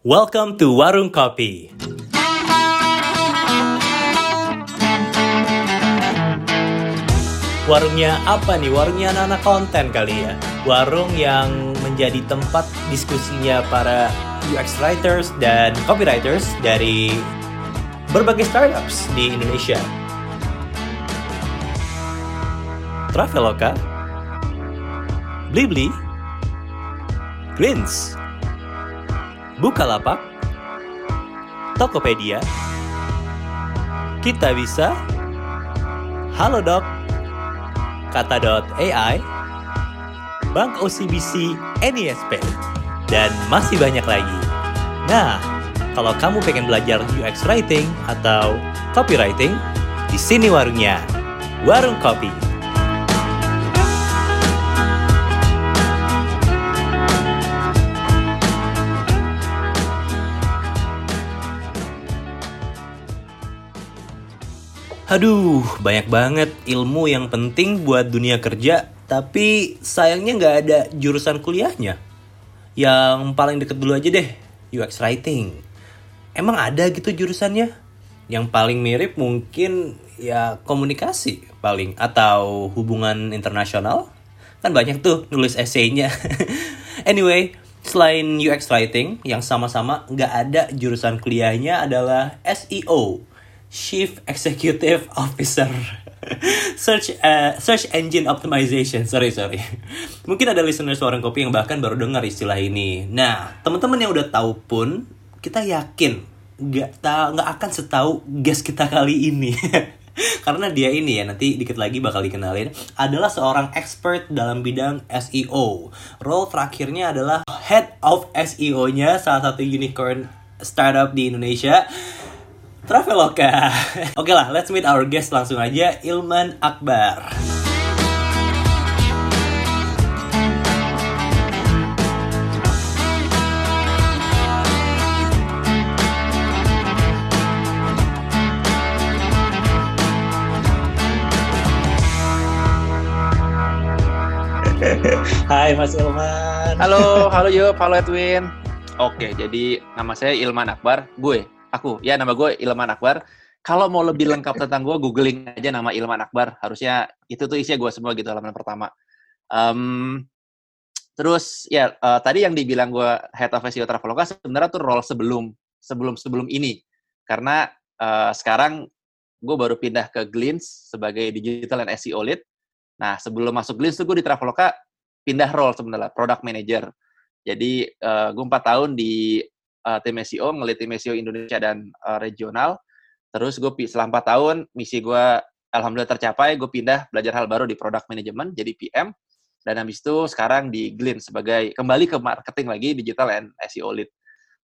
Welcome to Warung Kopi. Warungnya apa nih? Warungnya anak-anak konten kali ya. Warung yang menjadi tempat diskusinya para UX writers dan copywriters dari berbagai startups di Indonesia. Traveloka, Blibli, Greens, Bukalapak, Tokopedia, Kita Bisa, Halodoc, Kata.ai, Bank OCBC NISP, dan masih banyak lagi. Nah, kalau kamu pengen belajar UX Writing atau Copywriting, di sini warungnya. Warung Kopi. Aduh, banyak banget ilmu yang penting buat dunia kerja, tapi sayangnya nggak ada jurusan kuliahnya. Yang paling deket dulu aja deh, UX Writing. Emang ada gitu jurusannya? Yang paling mirip mungkin ya komunikasi paling atau hubungan internasional. Kan banyak tuh nulis esainya. anyway, selain UX Writing yang sama-sama nggak ada jurusan kuliahnya adalah SEO Chief Executive Officer Search uh, Search Engine Optimization. Sorry sorry. Mungkin ada listener suara kopi yang bahkan baru dengar istilah ini. Nah, teman-teman yang udah tahu pun kita yakin nggak tahu nggak akan setahu guest kita kali ini. Karena dia ini ya nanti dikit lagi bakal dikenalin adalah seorang expert dalam bidang SEO. Role terakhirnya adalah Head of SEO-nya salah satu unicorn startup di Indonesia Traveloka. Oke lah, let's meet our guest langsung aja, Ilman Akbar. Hai Mas Ilman. Halo, halo Yup, halo Edwin. Oke, jadi nama saya Ilman Akbar, gue aku. Ya nama gue Ilman Akbar. Kalau mau lebih lengkap tentang gue googling aja nama Ilman Akbar. Harusnya itu tuh isinya gue semua gitu halaman pertama. Um, terus ya uh, tadi yang dibilang gue head of SEO Traveloka sebenarnya tuh role sebelum sebelum sebelum ini. Karena uh, sekarang gue baru pindah ke Glints sebagai digital and SEO lead. Nah sebelum masuk Glints tuh gue di Traveloka pindah role sebenarnya product manager. Jadi uh, gue empat tahun di uh, tim SEO, ngelit tim SEO Indonesia dan uh, regional. Terus gue setelah 4 tahun, misi gue alhamdulillah tercapai, gue pindah belajar hal baru di product management, jadi PM. Dan habis itu sekarang di Glint sebagai kembali ke marketing lagi, digital and SEO lead.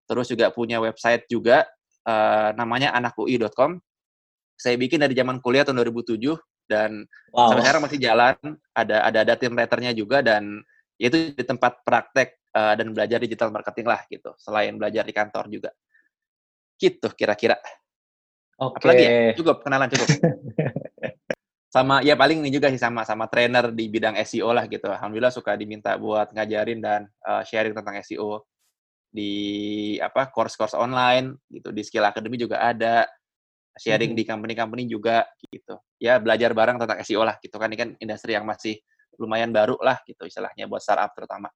Terus juga punya website juga, uh, namanya anakui.com. Saya bikin dari zaman kuliah tahun 2007 dan wow. sampai sekarang masih jalan. Ada ada ada tim writernya juga dan itu di tempat praktek uh, dan belajar digital marketing lah gitu selain belajar di kantor juga gitu kira-kira Oke. Okay. Apalagi ya? Cukup, kenalan cukup. sama ya paling ini juga sih sama sama trainer di bidang SEO lah gitu. Alhamdulillah suka diminta buat ngajarin dan uh, sharing tentang SEO di apa course-course online gitu. Di Skill Academy juga ada sharing hmm. di company-company juga gitu. Ya belajar bareng tentang SEO lah gitu kan ini kan industri yang masih lumayan baru lah gitu istilahnya buat startup terutama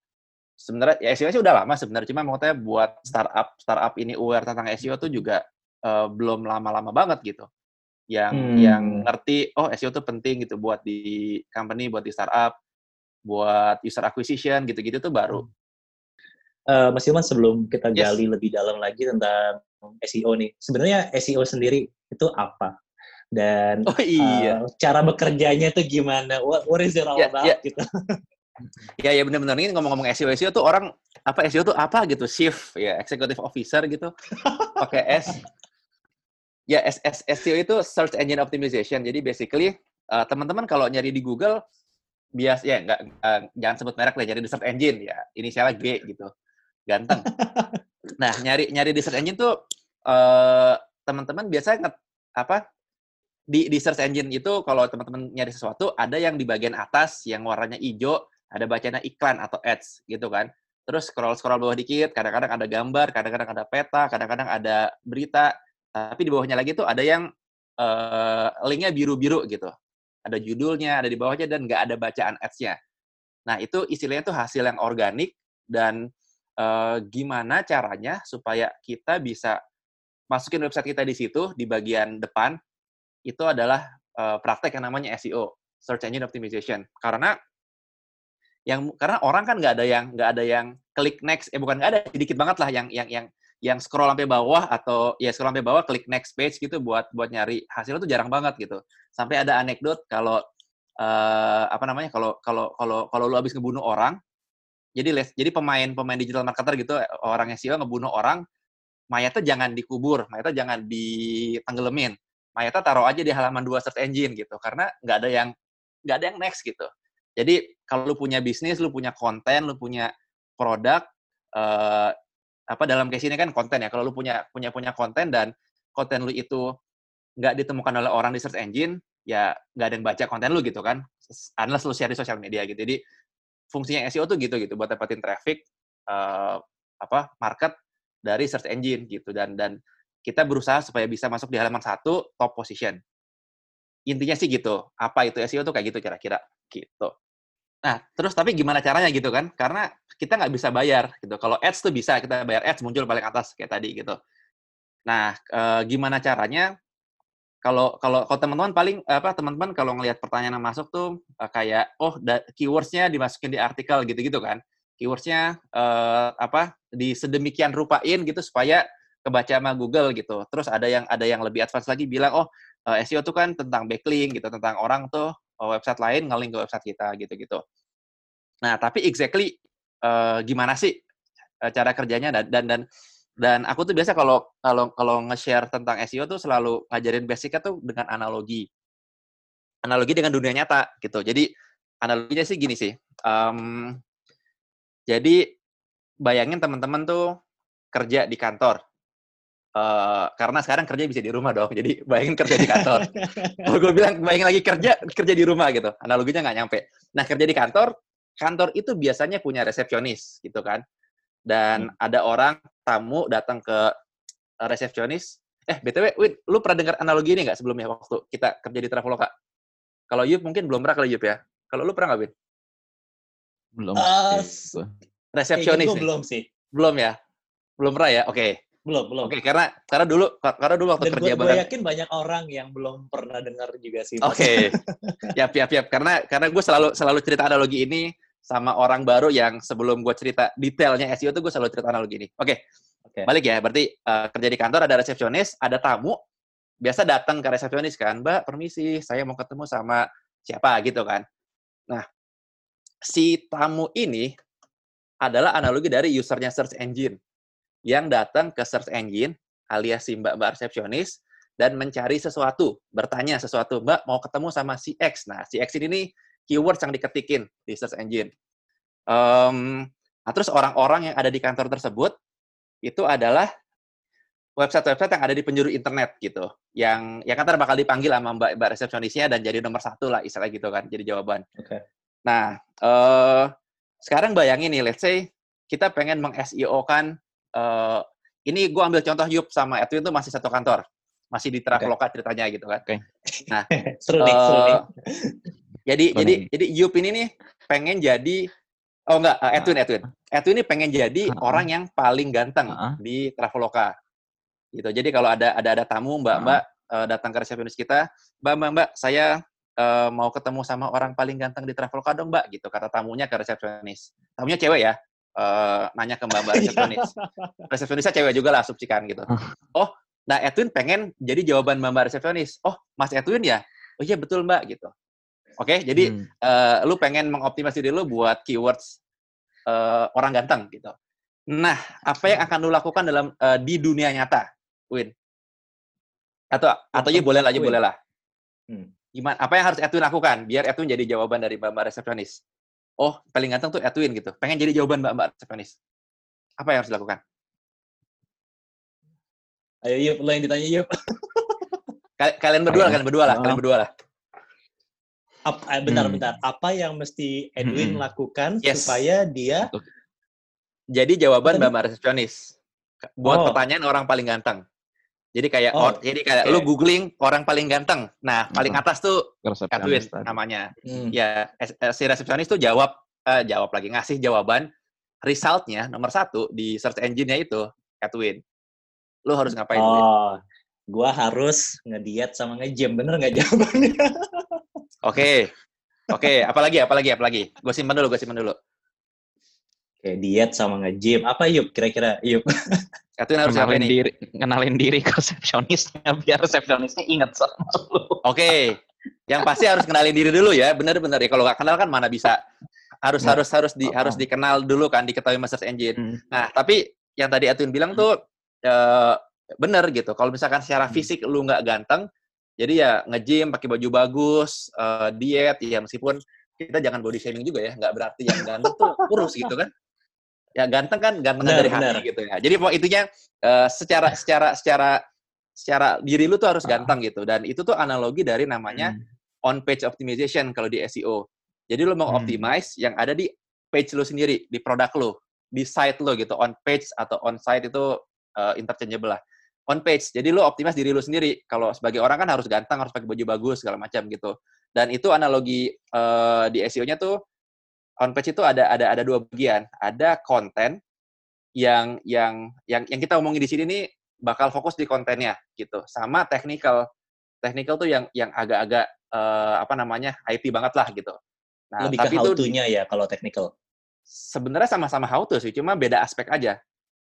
sebenarnya ya SEO sih udah lama sebenarnya cuma maksudnya buat startup startup ini aware tentang SEO tuh juga uh, belum lama-lama banget gitu yang hmm. yang ngerti oh SEO tuh penting gitu buat di company buat di startup buat user acquisition gitu-gitu tuh baru uh, Mas Ilman sebelum kita gali yes. lebih dalam lagi tentang SEO nih sebenarnya SEO sendiri itu apa dan oh, iya. uh, cara bekerjanya itu gimana what, what is it all yeah, about yeah. gitu Ya ya benar-benar ini ngomong-ngomong SEO SEO tuh orang apa SEO tuh apa gitu? Chief ya executive officer gitu. Pakai S. Ya S, S, SEO itu search engine optimization. Jadi basically uh, teman-teman kalau nyari di Google bias ya nggak uh, jangan sebut merek lah nyari di search engine ya. Inisialnya G gitu. Ganteng. Nah nyari nyari di search engine tuh uh, teman-teman biasanya nge, apa di di search engine itu kalau teman-teman nyari sesuatu ada yang di bagian atas yang warnanya hijau ada bacanya iklan atau ads gitu kan. terus scroll-scroll bawah dikit, kadang-kadang ada gambar, kadang-kadang ada peta, kadang-kadang ada berita, tapi di bawahnya lagi tuh ada yang uh, linknya biru-biru gitu. Ada judulnya, ada di bawahnya, dan nggak ada bacaan ads-nya. Nah, itu istilahnya tuh hasil yang organik, dan uh, gimana caranya supaya kita bisa masukin website kita di situ, di bagian depan, itu adalah uh, praktek yang namanya SEO, Search Engine Optimization. Karena yang karena orang kan nggak ada yang nggak ada yang klik next eh bukan nggak ada sedikit banget lah yang yang yang yang scroll sampai bawah atau ya scroll sampai bawah klik next page gitu buat buat nyari hasil itu jarang banget gitu. Sampai ada anekdot kalau uh, apa namanya kalau kalau kalau kalau lu habis ngebunuh orang jadi les, jadi pemain pemain digital marketer gitu orang SEO ngebunuh orang mayatnya jangan dikubur, mayatnya jangan ditenggelamin. Mayatnya taruh aja di halaman dua search engine gitu karena nggak ada yang nggak ada yang next gitu. Jadi kalau lu punya bisnis, lu punya konten, lu punya produk uh, apa dalam case ini kan konten ya. Kalau lu punya punya punya konten dan konten lu itu nggak ditemukan oleh orang di search engine, ya nggak ada yang baca konten lu gitu kan. Unless lu share di sosial media gitu. Jadi fungsinya SEO tuh gitu gitu buat dapetin traffic uh, apa market dari search engine gitu dan dan kita berusaha supaya bisa masuk di halaman satu top position. Intinya sih gitu. Apa itu SEO tuh kayak gitu kira-kira gitu. Nah, terus tapi gimana caranya gitu kan? Karena kita nggak bisa bayar gitu. Kalau ads tuh bisa kita bayar ads muncul paling atas kayak tadi gitu. Nah, e, gimana caranya? Kalau kalau kalau teman-teman paling apa teman-teman kalau ngelihat pertanyaan yang masuk tuh e, kayak oh keywordsnya dimasukin di artikel gitu-gitu kan? Keywordsnya e, apa di sedemikian rupain gitu supaya kebaca sama Google gitu. Terus ada yang ada yang lebih advance lagi bilang oh SEO tuh kan tentang backlink gitu, tentang orang tuh website lain nge-link ke website kita gitu-gitu. Nah, tapi exactly uh, gimana sih uh, cara kerjanya dan dan dan dan aku tuh biasa kalau kalau kalau nge-share tentang SEO tuh selalu ngajarin basicnya tuh dengan analogi. Analogi dengan dunia nyata gitu. Jadi analoginya sih gini sih. Um, jadi bayangin teman-teman tuh kerja di kantor Uh, karena sekarang kerja bisa di rumah dong, jadi bayangin kerja di kantor. Kalau gue bilang bayangin lagi kerja, kerja di rumah gitu. Analoginya nggak nyampe. Nah kerja di kantor, kantor itu biasanya punya resepsionis gitu kan. Dan hmm. ada orang tamu datang ke resepsionis. Eh btw, Win, lu pernah dengar analogi ini nggak sebelumnya waktu kita kerja di Traveloka? Kalau Yup mungkin belum pernah kalau Yup ya. Kalau lu pernah nggak, Win? Belum. Uh, resepsionis. belum sih. Belum ya? Belum pernah ya? Oke. Okay belum belum oke okay, karena karena dulu karena dulu waktu Dan kerja bareng gue yakin banyak orang yang belum pernah dengar juga sih oke okay. ya ya ya karena karena gue selalu selalu cerita analogi ini sama orang baru yang sebelum gue cerita detailnya SEO tuh gue selalu cerita analogi ini oke okay. okay. balik ya berarti uh, kerja di kantor ada resepsionis ada tamu biasa datang ke resepsionis kan mbak permisi saya mau ketemu sama siapa gitu kan nah si tamu ini adalah analogi dari usernya search engine yang datang ke search engine alias si mbak-mbak resepsionis dan mencari sesuatu, bertanya sesuatu, mbak mau ketemu sama si X. Nah, si X ini nih keywords yang diketikin di search engine. Um, nah, terus orang-orang yang ada di kantor tersebut itu adalah website-website yang ada di penjuru internet gitu, yang yang kan bakal dipanggil sama mbak, mbak resepsionisnya dan jadi nomor satu lah istilahnya gitu kan, jadi jawaban. Okay. Nah, uh, sekarang bayangin nih, let's say kita pengen meng-SEO kan uh, ini gue ambil contoh Yup sama Edwin tuh masih satu kantor, masih di Traveloka okay. ceritanya gitu kan. Okay. Nah, seru nih, uh, seru nih. Jadi seru jadi nih. jadi Yup ini nih pengen jadi oh enggak uh, Edwin Edwin. Edwin ini pengen jadi uh -huh. orang yang paling ganteng uh -huh. di Traveloka. Gitu. Jadi kalau ada ada ada tamu Mbak-mbak uh, uh, datang ke resepsionis kita, "Mbak, Mbak, Mbak, saya uh, mau ketemu sama orang paling ganteng di Traveloka dong, Mbak." gitu kata tamunya ke resepsionis. Tamunya cewek ya uh, nanya ke mbak mbak iya. resepsionis. Resepsionisnya cewek juga lah, subcikan gitu. Oh, nah Edwin pengen jadi jawaban mbak mbak resepsionis. Oh, Mas Edwin ya? Oh iya betul mbak gitu. Oke, okay, jadi hmm. uh, lu pengen mengoptimasi diri lu buat keywords uh, orang ganteng gitu. Nah, apa yang akan lu lakukan dalam uh, di dunia nyata, Win? Atau atau ya boleh lah, ya boleh lah. Hmm. Gimana? Apa yang harus Edwin lakukan biar Edwin jadi jawaban dari mbak mbak resepsionis? Oh paling ganteng tuh Edwin gitu. Pengen jadi jawaban mbak-mbak resepsionis. Apa yang harus dilakukan? Ayo yuk, lo yang ditanya yuk. kalian berdua lah, kalian berdua lah, kalian berdua lah. Ap, eh, bentar, hmm. bentar. Apa yang mesti Edwin hmm. lakukan yes. supaya dia Jadi jawaban Apa tadi? mbak resepsionis buat Oh. pertanyaan orang paling ganteng. Jadi kayak Oh, or- jadi kayak oke. lu googling orang paling ganteng. Nah, paling atas tuh Resepsionis tadi. namanya. Hmm. Ya, eh, si resepsionis tuh jawab eh, jawab lagi ngasih jawaban resultnya nomor satu di search engine-nya itu Edwin. Lu harus ngapain? Oh, gua harus ngediet sama nge-gym. Bener nggak jawabannya? Oke. Oke, apalagi apalagi apalagi. Gue simpan dulu, gue simpan dulu. Oke, diet sama nge-gym. Apa yuk kira-kira? Yuk. Edwin harus ngapain kenalin diri, kenalin diri ke resepsionisnya biar resepsionisnya inget sama lu. Oke, yang pasti harus kenalin diri dulu ya, bener-bener ya. Kalau nggak kenal kan mana bisa harus Nah, harus harus di oh. harus dikenal dulu kan, diketahui sama search engine. Hmm. Nah, tapi yang tadi Atun bilang tuh eh, bener gitu. Kalau misalkan secara Hmm. fisik lu nggak ganteng, jadi ya nge-gym, pakai baju bagus, eh, diet, ya meskipun kita jangan body shaming juga ya, nggak berarti yang ganteng tuh kurus gitu kan. Ya ganteng kan ganteng Benar, dari benar. hati gitu ya. Jadi pokok intinya eh, secara secara secara secara diri lu tuh harus Ah. ganteng gitu. Dan itu tuh analogi dari namanya Hmm. on page optimization kalau di SEO. Jadi lu mau Hmm. optimize yang ada di page lu sendiri, di produk lu, di site lu gitu. On page atau on site itu uh, interchangeable lah. On page. Jadi lu optimize diri lu sendiri. Kalau sebagai orang kan harus ganteng, harus pakai baju bagus segala macam gitu. Dan itu analogi uh, di SEO-nya tuh on page itu ada ada ada dua bagian. Ada konten yang yang yang yang kita omongin di sini nih bakal fokus di kontennya gitu. Sama technical. Technical tuh yang yang agak-agak eh, apa namanya IT banget lah gitu. Nah, Lebih ke tapi how itu to-nya ya kalau technical. sebenarnya sama-sama how to sih, cuma beda aspek aja.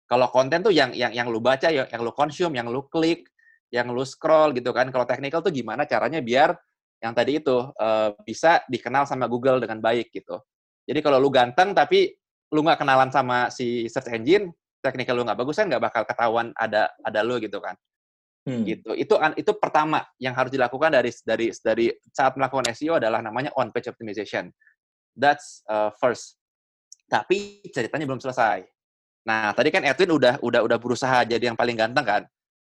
Kalau konten tuh yang yang yang lu baca, yang, yang lu consume, yang lu klik, yang lu scroll gitu kan. Kalau technical tuh gimana caranya biar yang tadi itu eh, bisa dikenal sama Google dengan baik gitu. Jadi kalau lu ganteng tapi lu nggak kenalan sama si search engine, technical lu nggak bagus kan nggak bakal ketahuan ada ada lu gitu kan Hmm. gitu. Itu itu pertama yang harus dilakukan dari dari dari saat melakukan SEO adalah namanya on page optimization. That's uh, first. Tapi ceritanya belum selesai. Nah, tadi kan Edwin udah udah udah berusaha jadi yang paling ganteng kan.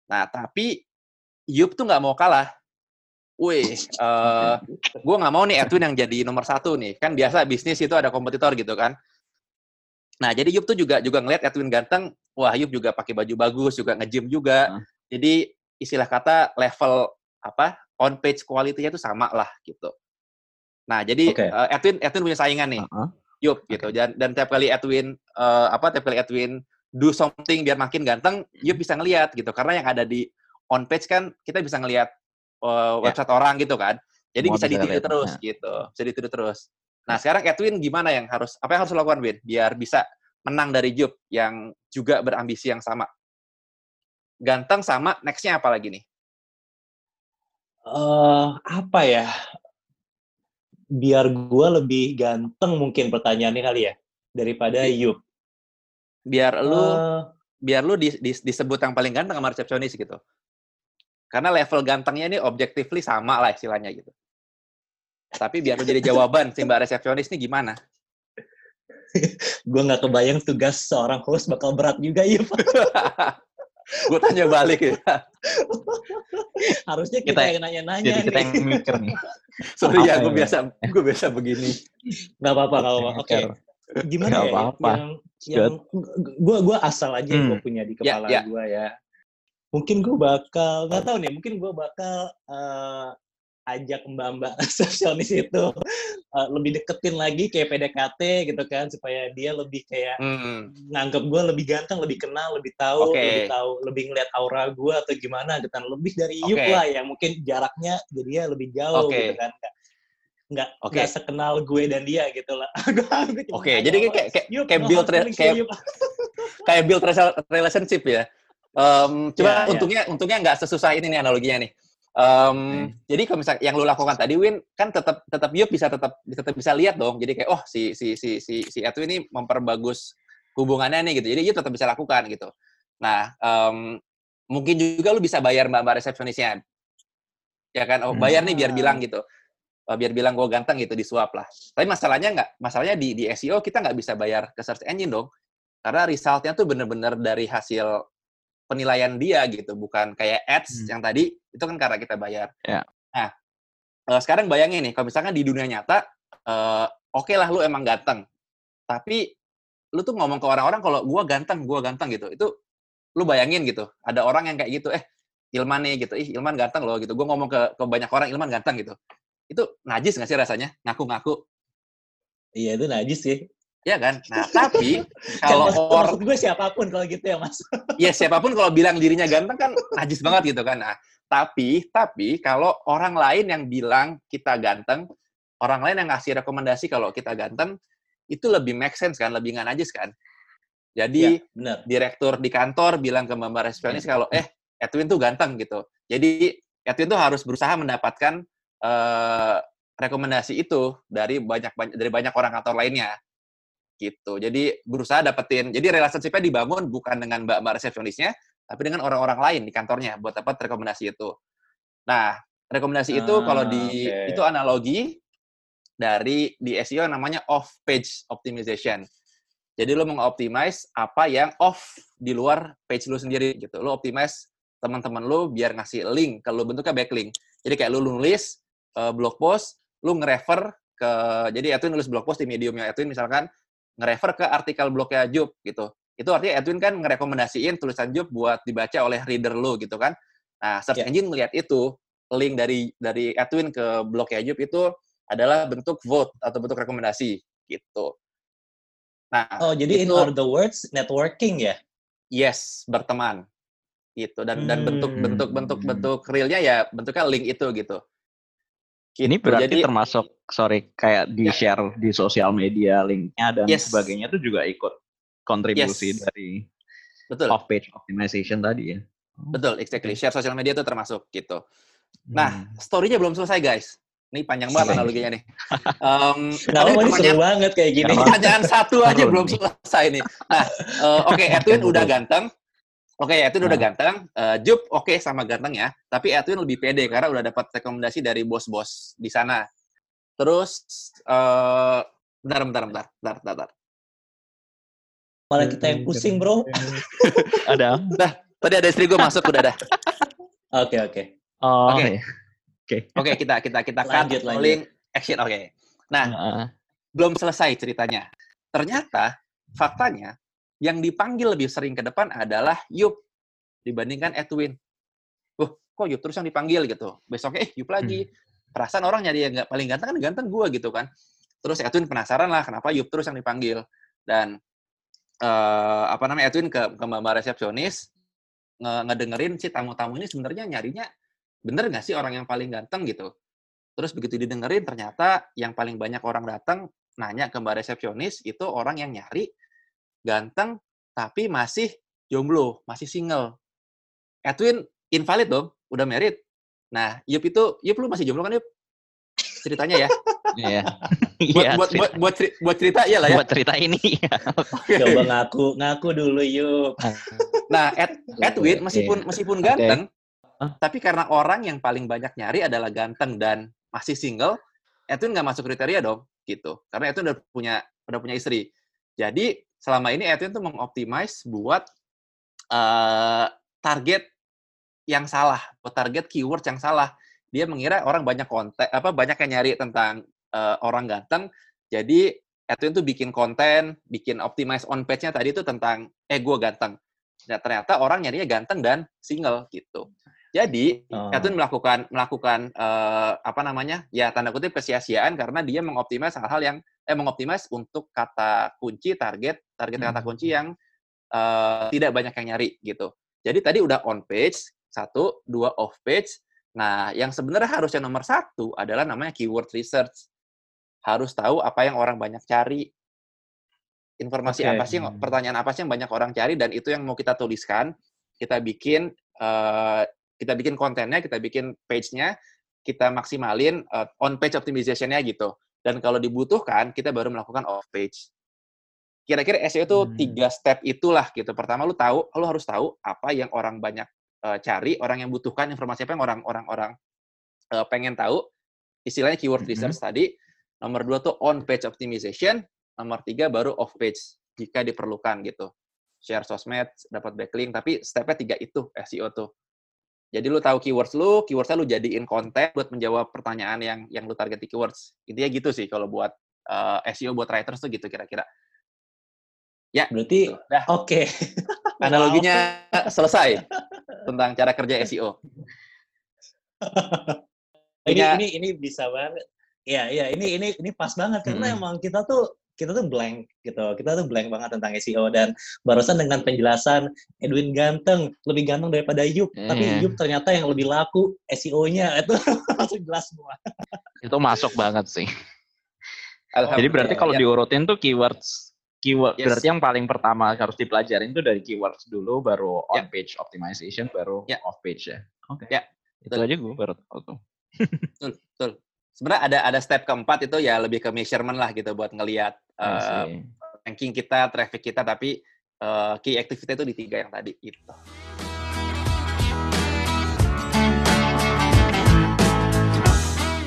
Nah, tapi Yup tuh nggak mau kalah. Wih, eh gue nggak mau nih Edwin yang jadi nomor satu nih. Kan biasa bisnis itu ada kompetitor gitu kan. Nah, jadi Yup tuh juga juga ngeliat Edwin ganteng. Wah, Yup juga pakai baju bagus, juga nge-gym juga. Hmm. Jadi istilah kata level apa on page quality-nya itu sama lah gitu. Nah, jadi Oke. eh, Edwin Edwin punya saingan nih, Heeh. Yup gitu. Dan dan tiap kali Edwin eh, apa tiap kali Edwin do something biar makin ganteng, Yup bisa ngelihat gitu. Karena yang ada di on page kan kita bisa ngelihat eh, website orang gitu kan. Jadi Semua bisa ditiru terus gitu. Bisa ditiru terus. Nah, sekarang Edwin gimana yang harus apa yang harus lakukan, Win? Biar bisa menang dari Yup yang juga berambisi yang sama. Ganteng sama next-nya apa lagi nih? Eh, apa ya? Biar gua lebih ganteng mungkin pertanyaannya kali ya daripada Yup. Biar lu Eh, biar lu di- di- disebut yang paling ganteng sama resepsionis gitu. Karena level gantengnya ini objectively sama lah istilahnya gitu. Tapi biar jadi jawaban si mbak resepsionis ini gimana? gua nggak kebayang tugas seorang host bakal berat juga Yup. Gue tanya balik ya. Harusnya kita, Kita- yang nanya-nanya Jadi kita nih. yang mikir nih. Sorry ya, Apa gue ini? biasa gue biasa begini. Nggak apa-apa, nggak apa-apa. Oke. Mikir. Gimana Nggak ya? apa-apa. Yang yang gua gua asal aja yang gua Hmm. punya di Ya, kepala ya. gua ya. Mungkin gua bakal nggak tahu nih, mungkin gua bakal eh, ajak mbak-mbak resepsionis itu eh, lebih deketin lagi kayak PDKT gitu kan supaya dia lebih kayak Hmm. nganggap gue lebih ganteng, lebih kenal, lebih tahu, Oke. lebih tahu, lebih ngeliat aura gue atau gimana gitu kan. Lebih dari Yup Oke. lah yang mungkin jaraknya jadinya lebih jauh Oke. gitu kan. Nggak, Oke. nggak sekenal gue dan dia gitu lah. Oke, nanya, jadi "Oh, kayak kayak kayak build kayak ya, Yup." kayak build rela- relationship ya. Em, cuma Ya, ya. untungnya untungnya nggak sesusah ini nih analoginya nih. Em, Hmm. Jadi kalau misalnya yang lu lakukan tadi Win kan tetap tetap Yup bisa tetap bisa tetap bisa lihat dong. Jadi kayak oh si si si si si Edwin ini memperbagus hubungannya nih gitu. Jadi Yup tetap bisa lakukan gitu. Nah em, mungkin juga lu bisa bayar mbak-mbak resepsionisnya. Ya kan, oh Hmm. bayar nih biar Ah. bilang gitu. Eh, biar bilang gue ganteng gitu disuap lah. Tapi masalahnya nggak, masalahnya di, di SEO kita nggak bisa bayar ke search engine dong. Karena resultnya tuh bener-bener dari hasil penilaian dia gitu, bukan kayak ads Hmm. yang tadi itu kan karena kita bayar. Ya. Nah, eh, sekarang bayangin nih, kalau misalnya di dunia nyata, eh, oke lah lu emang ganteng, tapi lu tuh ngomong ke orang-orang kalau gua ganteng, gua ganteng gitu. Itu lu bayangin gitu, ada orang yang kayak gitu, eh Ilman nih gitu, ih Ilman ganteng loh gitu. Gue ngomong ke, ke banyak orang Ilman ganteng gitu. Itu najis nggak sih rasanya? Ngaku-ngaku. Iya itu najis sih. Iya kan? Nah, tapi kalau Maksud- orang maksud gue siapa pun kalau gitu ya mas. ya siapa pun kalau bilang dirinya ganteng kan najis banget gitu kan. Nah, tapi tapi kalau orang lain yang bilang kita ganteng, orang lain yang ngasih rekomendasi kalau kita ganteng, itu lebih make sense kan, lebih nggak najis kan. Jadi Iya, benar. direktur di kantor bilang ke mbak resepsionis kalau eh Edwin tuh ganteng gitu. Jadi Edwin tuh harus berusaha mendapatkan eh, rekomendasi itu dari banyak banyak dari banyak orang kantor lainnya gitu. Jadi berusaha dapetin. Jadi relationship-nya dibangun bukan dengan mbak-mbak resepsionisnya, tapi dengan orang-orang lain di kantornya buat dapat rekomendasi itu. Nah, rekomendasi itu Ah, kalau di oke. itu analogi dari di SEO namanya off page optimization. Jadi lo mengoptimize apa yang off di luar page lo sendiri gitu. Lo optimize teman-teman lo biar ngasih link kalau bentuknya backlink. Jadi kayak lo nulis eh, blog post, lo nge-refer ke jadi Edwin nulis blog post di mediumnya Edwin misalkan nge-refer ke artikel blognya Job gitu. Itu artinya Edwin kan ngerekomendasiin tulisan Job buat dibaca oleh reader lo gitu kan. Nah, search Ya. engine melihat itu link dari dari Edwin ke blognya Job itu adalah bentuk vote atau bentuk rekomendasi gitu. Nah, Oh jadi in itu- other words networking ya? yes berteman gitu dan dan Hmm. bentuk bentuk bentuk bentuk realnya ya bentuknya link itu gitu. Ini Gitu. berarti Jadi- termasuk sorry kayak di Ya. share di sosial media linknya dan Yes. sebagainya itu juga ikut kontribusi Yes. dari betul off page optimization tadi ya. betul exactly share sosial media itu termasuk gitu. Nah, Hmm. story-nya belum selesai guys. Ini panjang banget analoginya nih. Um, Kenapa ini seru banget kayak gini? Pertanyaan satu aja belum selesai nih. Nah, eh, oke Edwin udah ganteng. Oke, Edwin udah Nah. ganteng. Eh, Jup oke sama ganteng ya. Tapi Edwin lebih pede karena udah dapat rekomendasi dari bos-bos di sana. Terus, eh bentar, bentar, bentar, bentar, bentar, bentar. Malah kita yang pusing bro. Ada. Tadi ada istri gue masuk udah dah. Oke oke. Oh, Oke. ya. Oke, kita kita kita cut Lanjut, lanjut. rolling action. Oke. Nah, Heeh. belum selesai ceritanya. Ternyata faktanya yang dipanggil lebih sering ke depan adalah Yup dibandingkan Edwin. Wah, kok Yup terus yang dipanggil gitu. Besoknya eh Yup lagi. Perasaan orang nyari yang paling ganteng kan ganteng gua gitu kan. Terus Edwin penasaran lah kenapa Yup terus yang dipanggil. Dan eh, apa namanya Edwin ke ke mbak resepsionis nge- ngedengerin si tamu-tamu ini sebenarnya nyarinya bener nggak sih orang yang paling ganteng gitu. Terus begitu didengerin ternyata yang paling banyak orang datang nanya ke mbak resepsionis itu orang yang nyari ganteng tapi masih jomblo, masih single. Edwin invalid dong, udah married. Nah, Yup itu, Yup lu masih jomblo kan Yup? Ceritanya ya. Iya. buat, Iya, buat, cerita- buat, buat, ceri- buat cerita ya lah ya. buat cerita ini. ya. Coba ngaku ngaku dulu yuk. Nah, Ed, Edwin meskipun meskipun ganteng, Hah? tapi karena orang yang paling banyak nyari adalah ganteng dan masih single, Edwin nggak masuk kriteria dong, gitu. Karena Edwin udah punya udah punya istri. Jadi selama ini Edwin tuh mengoptimize buat eh, target yang salah, buat target keywords yang salah. Dia mengira orang banyak konten apa banyak yang nyari tentang eh, orang ganteng. Jadi Edwin tuh bikin konten, bikin optimize on page-nya tadi tuh tentang eh gue ganteng. Nah, ternyata orang nyarinya ganteng dan single gitu. Jadi Oh. Edwin melakukan melakukan eh, apa namanya ya tanda kutip kesia-siaan karena dia mengoptimize hal-hal yang eh mengoptimize untuk kata kunci target target kata Hmm. kunci yang eh, tidak banyak yang nyari gitu. Jadi tadi udah on page satu, dua off page. Nah yang sebenarnya harusnya nomor satu adalah namanya keyword research. Harus tahu apa yang orang banyak cari. Informasi Oke. apa sih, yang- pertanyaan apa sih yang banyak orang cari dan itu yang mau kita tuliskan. Kita bikin eh, kita bikin kontennya, kita bikin page-nya, kita maksimalin eh, on-page optimization-nya gitu. Dan kalau dibutuhkan, kita baru melakukan off-page. Kira-kira SEO itu Hmm. tiga step itulah gitu. Pertama, lu tahu, lu harus tahu apa yang orang banyak eh, cari, orang yang butuhkan informasi apa yang orang-orang orang eh, pengen tahu. Istilahnya keyword Mhm. research tadi. Nomor dua tuh on-page optimization. Nomor tiga baru off-page jika diperlukan gitu. Share sosmed, dapat backlink, tapi stepnya tiga itu SEO tuh. Jadi lu tahu keywords lu, keywordsnya lu jadiin konten buat menjawab pertanyaan yang yang lu target di keywords. Intinya gitu sih kalau buat eh, SEO buat writers tuh gitu kira-kira. Ya, Berarti Dah. oke. Analoginya selesai tentang cara kerja SEO. ini ini ini bisa banget. Iya, iya, ini ini ini pas banget karena Mm-mm. emang kita tuh kita tuh blank gitu. Kita tuh blank banget tentang SEO dan barusan dengan penjelasan Edwin ganteng, lebih ganteng daripada Yup, tapi Iya. Yup ternyata yang lebih laku SEO-nya itu langsung jelas semua. Itu masuk banget sih. Jadi berarti kalau Ya. diurutin tuh keywords keyword Yes. berarti yang paling pertama harus dipelajarin itu dari keywords dulu baru Ya. on page optimization baru Ya. off page ya. Oke. Ya, Itu betul. aja gue baru tahu tuh. betul, betul. Sebenarnya ada ada step keempat itu ya lebih ke measurement lah gitu buat ngelihat I eh, ranking kita, traffic kita, tapi eh, key activity itu di tiga yang tadi itu.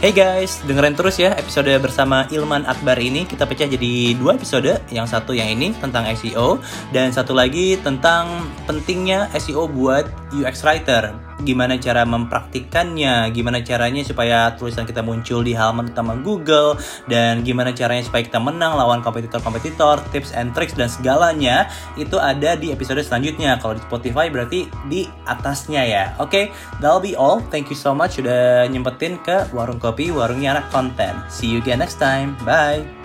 Hey guys, dengerin terus ya episode bersama Ilman Akbar ini kita pecah jadi dua episode. Yang satu yang ini tentang SEO dan satu lagi tentang pentingnya SEO buat UX writer. Gimana cara mempraktikannya, gimana caranya supaya tulisan kita muncul di halaman utama Google dan gimana caranya supaya kita menang lawan kompetitor-kompetitor, tips and tricks dan segalanya itu ada di episode selanjutnya. Kalau di Spotify berarti di atasnya ya. Oke, that'll be all. Thank you so much sudah nyempetin ke warung kopi warungnya anak konten. See you again next time. Bye.